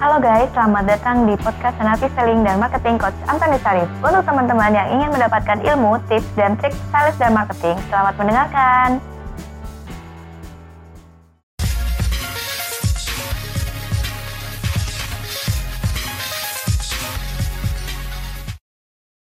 Halo guys, selamat datang di podcast Senapi Selling dan Marketing Coach Antoni Sarif. Untuk teman-teman yang ingin mendapatkan ilmu, tips, dan trik sales dan marketing, selamat mendengarkan.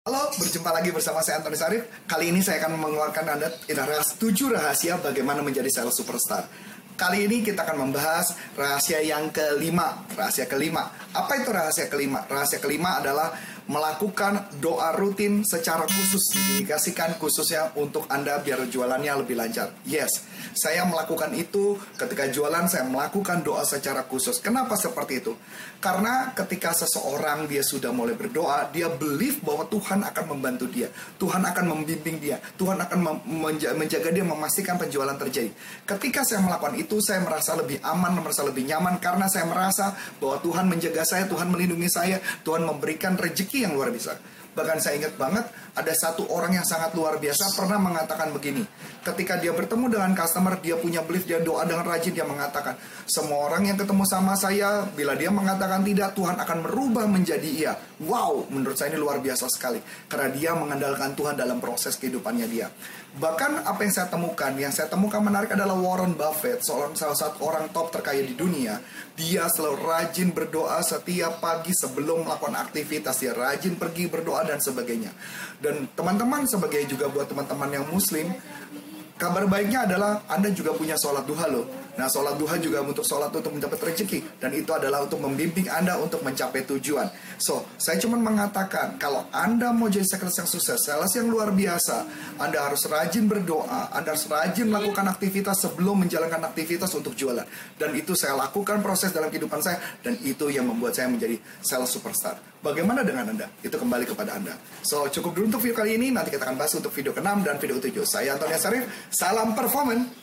Halo, berjumpa lagi bersama saya Antoni Sarif. Kali ini saya akan mengeluarkan Anda rahas 7 rahasia bagaimana menjadi sales superstar. Kali ini kita akan membahas rahasia yang kelima. Rahasia kelima. Apa itu rahasia kelima? Rahasia kelima adalah melakukan doa rutin secara khusus dikasihkan khususnya untuk Anda biar jualannya lebih lancar. Yes, saya melakukan itu ketika jualan saya melakukan doa secara khusus. Kenapa seperti itu? Karena ketika seseorang dia sudah mulai berdoa, dia believe bahwa Tuhan akan membantu dia. Tuhan akan membimbing dia. Tuhan akan menjaga dia memastikan penjualan terjadi. Ketika saya melakukan itu, saya merasa lebih aman, merasa lebih nyaman karena saya merasa bahwa Tuhan menjaga saya, Tuhan melindungi saya, Tuhan memberikan rezeki rezeki yang luar biasa. Bahkan saya ingat banget ada satu orang yang sangat luar biasa pernah mengatakan begini. Ketika dia bertemu dengan customer, dia punya belief, dia doa dengan rajin, dia mengatakan, semua orang yang ketemu sama saya, bila dia mengatakan tidak, Tuhan akan merubah menjadi iya. Wow, menurut saya ini luar biasa sekali. Karena dia mengandalkan Tuhan dalam proses kehidupannya dia. Bahkan apa yang saya temukan, yang saya temukan menarik adalah Warren Buffett, seorang salah satu orang top terkaya di dunia. Dia selalu rajin berdoa setiap pagi sebelum melakukan aktivitas. Dia rajin pergi berdoa dan sebagainya. Dan teman-teman sebagai juga buat teman-teman yang muslim, kabar baiknya adalah Anda juga punya sholat duha loh. Nah, sholat duha juga untuk sholat untuk mendapat rezeki dan itu adalah untuk membimbing Anda untuk mencapai tujuan. So, saya cuma mengatakan kalau Anda mau jadi sales yang sukses, sales yang luar biasa, Anda harus rajin berdoa, Anda harus rajin melakukan aktivitas sebelum menjalankan aktivitas untuk jualan. Dan itu saya lakukan proses dalam kehidupan saya dan itu yang membuat saya menjadi sales superstar. Bagaimana dengan Anda? Itu kembali kepada Anda. So, cukup dulu untuk video kali ini. Nanti kita akan bahas untuk video ke-6 dan video ke-7. Saya Antoni Sarif. Salam performance.